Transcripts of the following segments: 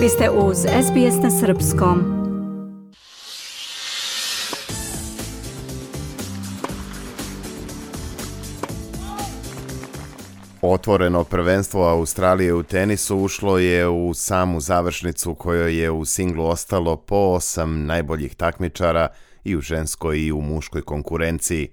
Vi ste uz SBS na Srpskom. Otvoreno prvenstvo Australije u tenisu ušlo je u samu završnicu kojoj je u singlu ostalo po osam najboljih takmičara i u ženskoj i u muškoj konkurenciji.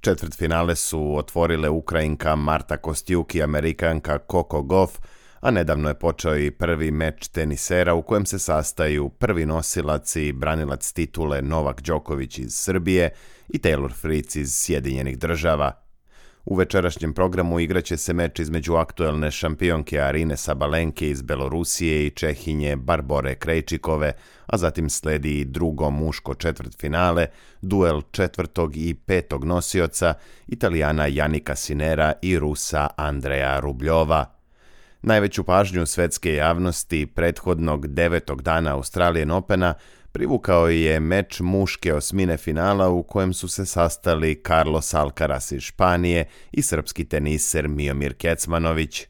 Četvrt finale su otvorile Ukrajinka Marta Kostjuk i Amerikanka Coco Goff – a nedavno je počeo i prvi meč tenisera u kojem se sastaju prvi nosilac i branilac titule Novak Đoković iz Srbije i Taylor Fritz iz Sjedinjenih država. U večerašnjem programu igraće se meč između aktuelne šampionke Arine Sabalenke iz Belorusije i Čehinje Barbore Krejčikove, a zatim sledi i drugo muško četvrtfinale, duel četvrtog i petog nosioca, italijana Janika Sinera i Rusa Andreja Rubljova – Najveću pažnju svetske javnosti prethodnog devetog dana Australijan Opena privukao je meč muške osmine finala u kojem su se sastali Carlos Alcaraz iz Španije i srpski teniser Miomir Kecmanović.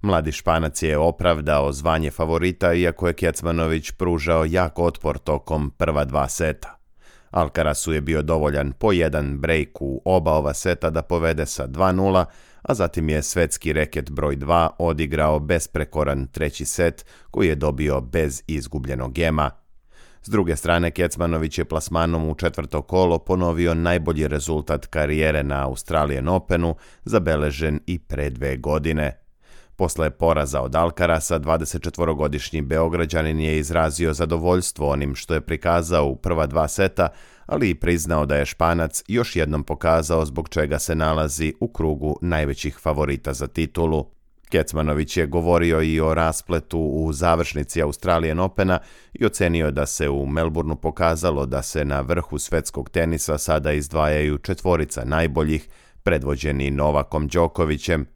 Mladi Španac je opravdao zvanje favorita iako je Kecmanović pružao jak otpor tokom prva dva seta. Alcarazu je bio dovoljan po jedan brejk u oba ova seta da povede sa 2-0, a zatim je svetski reket broj 2 odigrao besprekoran treći set koji je dobio bez izgubljenog gema. S druge strane, Kecmanović je plasmanom u četvrto kolo ponovio najbolji rezultat karijere na Australian Openu, zabeležen i pre dve godine – Posle poraza od Alkarasa, 24-godišnji Beograđanin je izrazio zadovoljstvo onim što je prikazao u prva dva seta, ali i priznao da je Španac još jednom pokazao zbog čega se nalazi u krugu najvećih favorita za titulu. Kecmanović je govorio i o raspletu u završnici Australijan Opena i ocenio da se u Melbourneu pokazalo da se na vrhu svetskog tenisa sada izdvajaju četvorica najboljih, predvođeni Novakom Đokovićem,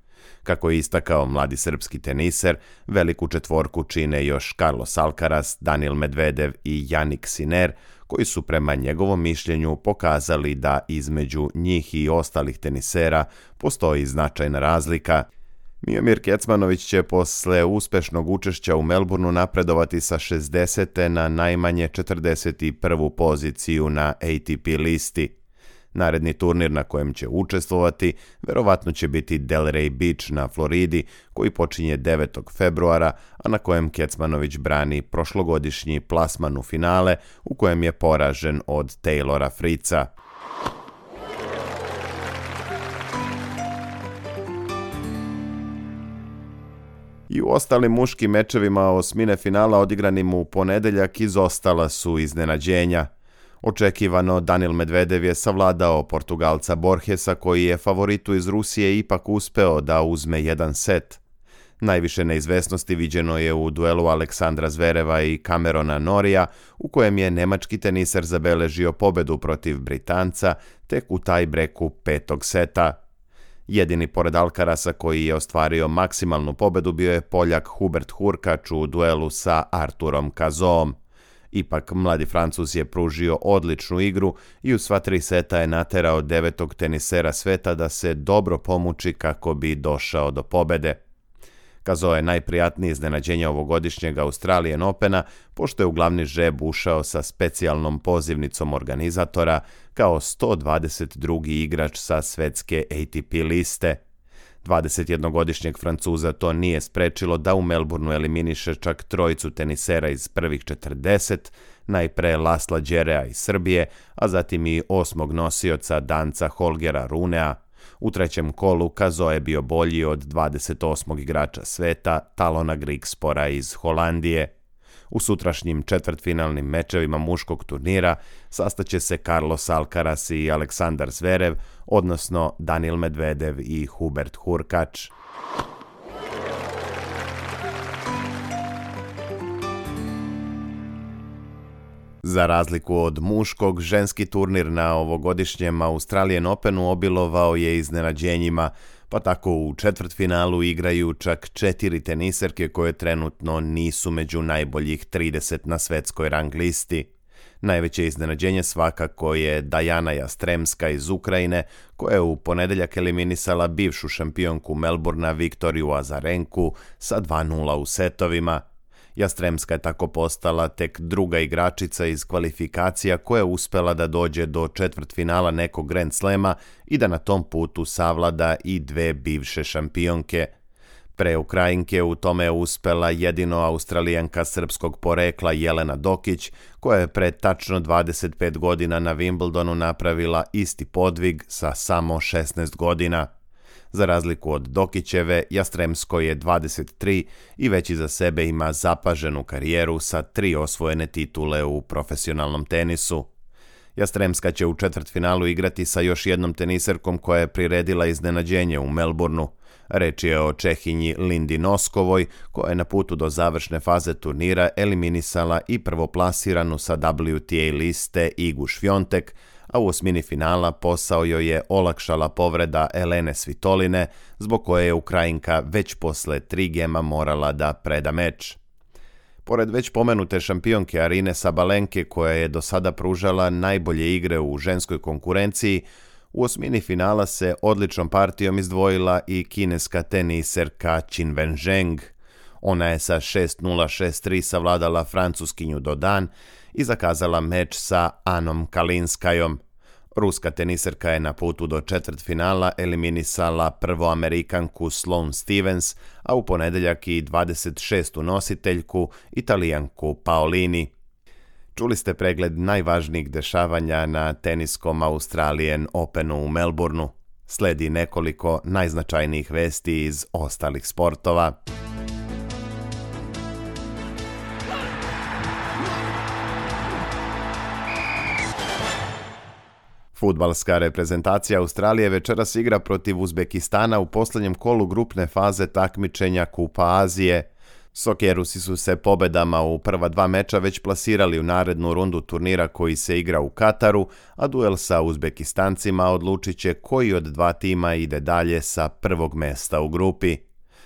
Kako je istakao mladi srpski teniser, veliku četvorku čine još Carlos Alcaraz, Danil Medvedev i Janik Siner, koji su prema njegovom mišljenju pokazali da između njih i ostalih tenisera postoji značajna razlika. Mijomir Kecmanović će posle uspešnog učešća u Melbourneu napredovati sa 60. na najmanje 41. poziciju na ATP listi. Naredni turnir na kojem će učestvovati verovatno će biti Delray Beach na Floridi koji počinje 9. februara, a na kojem Kecmanović brani prošlogodišnji plasman u finale u kojem je poražen od Taylora Frica. I u ostalim muškim mečevima osmine finala odigranim u ponedeljak izostala su iznenađenja. Očekivano, Danil Medvedev je savladao Portugalca Borgesa koji je favoritu iz Rusije ipak uspeo da uzme jedan set. Najviše neizvesnosti viđeno je u duelu Aleksandra Zvereva i Camerona Norija, u kojem je nemački teniser zabeležio pobedu protiv Britanca tek u taj breku petog seta. Jedini pored Alkarasa koji je ostvario maksimalnu pobedu bio je Poljak Hubert Hurkač u duelu sa Arturom Kazom. Ipak, mladi Francus je pružio odličnu igru i u sva tri seta je naterao devetog tenisera sveta da se dobro pomuči kako bi došao do pobede. Kazo je najprijatnije iznenađenje ovogodišnjeg Australijan Opena, pošto je u glavni žeb ušao sa specijalnom pozivnicom organizatora kao 122. igrač sa svetske ATP liste – 21-godišnjeg Francuza to nije sprečilo da u Melbourneu eliminiše čak trojicu tenisera iz prvih 40, najpre Lasla Đerea iz Srbije, a zatim i osmog nosioca danca Holgera Runea. U trećem kolu Kazo je bio bolji od 28. igrača sveta Talona Grigspora iz Holandije. U sutrašnjim četvrtfinalnim mečevima muškog turnira sastaće se Carlos Alcaraz i Aleksandar Zverev, odnosno Danil Medvedev i Hubert Hurkač. Za razliku od muškog, ženski turnir na ovogodišnjem Australian Openu obilovao je iznenađenjima pa tako u četvrtfinalu igraju čak četiri teniserke koje trenutno nisu među najboljih 30 na svetskoj rang listi. Najveće iznenađenje svakako je Dajana Jastremska iz Ukrajine, koja je u ponedeljak eliminisala bivšu šampionku Melburna Viktoriju Azarenku sa 2-0 u setovima – Jastremska je tako postala tek druga igračica iz kvalifikacija koja je uspela da dođe do četvrtfinala nekog Grand Slema i da na tom putu savlada i dve bivše šampionke. Pre Ukrajinke u tome je uspela jedino australijanka srpskog porekla Jelena Dokić, koja je pre tačno 25 godina na Wimbledonu napravila isti podvig sa samo 16 godina. Za razliku od Dokićeve, Jastremsko je 23 i već iza sebe ima zapaženu karijeru sa tri osvojene titule u profesionalnom tenisu. Jastremska će u četvrtfinalu igrati sa još jednom teniserkom koja je priredila iznenađenje u Melbourneu. Reč je o Čehinji Lindi Noskovoj, koja je na putu do završne faze turnira eliminisala i prvoplasiranu sa WTA liste Igu Švjontek, a u osmini finala posao joj je olakšala povreda Elene Svitoline, zbog koje je Ukrajinka već posle tri gema morala da preda meč. Pored već pomenute šampionke Arine Sabalenke, koja je do sada pružala najbolje igre u ženskoj konkurenciji, u osmini finala se odličnom partijom izdvojila i kineska teniserka Qin Wenzheng. Ona je sa 6-0-6-3 savladala francuskinju do dan, i zakazala meč sa Anom Kalinskajom. Ruska teniserka je na putu do četvrt finala eliminisala prvo Amerikanku Sloane Stevens, a u ponedeljak i 26. nositeljku Italijanku Paolini. Čuli ste pregled najvažnijih dešavanja na teniskom Australian Openu u Melbourneu. Sledi nekoliko najznačajnijih vesti iz ostalih sportova. Futbalska reprezentacija Australije večeras igra protiv Uzbekistana u poslednjem kolu grupne faze takmičenja Kupa Azije. Sokerusi su se pobedama u prva dva meča već plasirali u narednu rundu turnira koji se igra u Kataru, a duel sa Uzbekistancima odlučit će koji od dva tima ide dalje sa prvog mesta u grupi.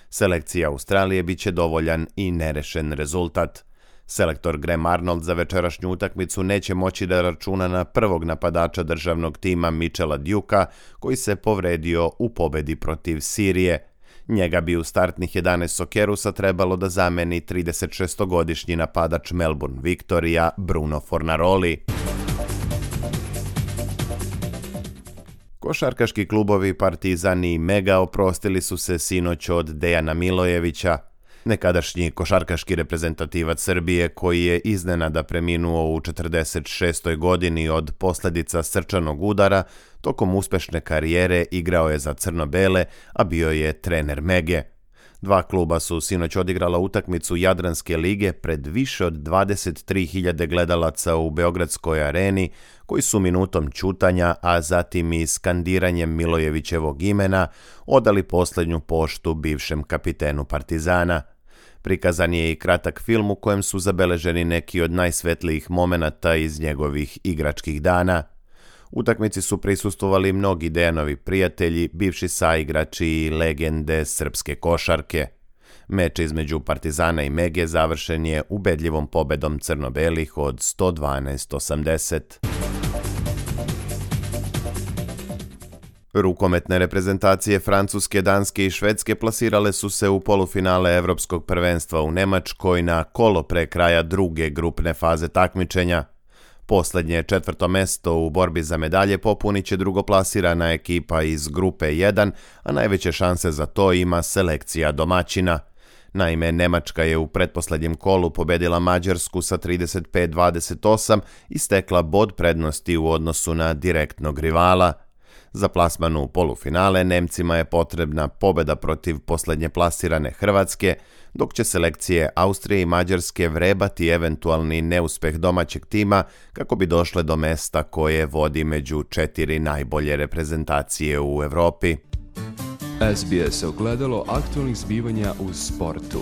Selekcija Australije biće dovoljan i nerešen rezultat. Selektor Graham Arnold za večerašnju utakmicu neće moći da računa na prvog napadača državnog tima Michela Duka koji se povredio u pobedi protiv Sirije. Njega bi u startnih 11 Sokerusa trebalo da zameni 36-godišnji napadač Melbourne Victoria Bruno Fornaroli. Košarkaški klubovi Partizan i Mega oprostili su se sinoć od Dejana Milojevića nekadašnji košarkaški reprezentativac Srbije koji je iznenada preminuo u 46. godini od posledica srčanog udara, tokom uspešne karijere igrao je za crno-bele, a bio je trener Mege. Dva kluba su sinoć odigrala utakmicu Jadranske lige pred više od 23.000 gledalaca u Beogradskoj areni, koji su minutom čutanja, a zatim i skandiranjem Milojevićevog imena, odali poslednju poštu bivšem kapitenu Partizana – Prikazan je i kratak film u kojem su zabeleženi neki od najsvetlijih momenata iz njegovih igračkih dana. Utakmici su prisustovali mnogi Dejanovi prijatelji, bivši saigrači i legende srpske košarke. Meč između Partizana i Mege završen je ubedljivom pobedom crno-belih od 112-80. Rukometne reprezentacije Francuske, Danske i Švedske plasirale su se u polufinale Evropskog prvenstva u Nemačkoj na kolo pre kraja druge grupne faze takmičenja. Poslednje četvrto mesto u borbi za medalje popuniće drugoplasirana ekipa iz grupe 1, a najveće šanse za to ima selekcija domaćina. Naime, Nemačka je u pretposlednjem kolu pobedila Mađarsku sa 35-28 i stekla bod prednosti u odnosu na direktnog rivala – Za plasman u polufinale Nemcima je potrebna pobeda protiv poslednje plasirane Hrvatske, dok će selekcije Austrije i Mađarske vrebati eventualni neuspeh domaćeg tima kako bi došle do mesta koje vodi među četiri najbolje reprezentacije u Evropi. SBS ogledalo aktualnih zbivanja u sportu.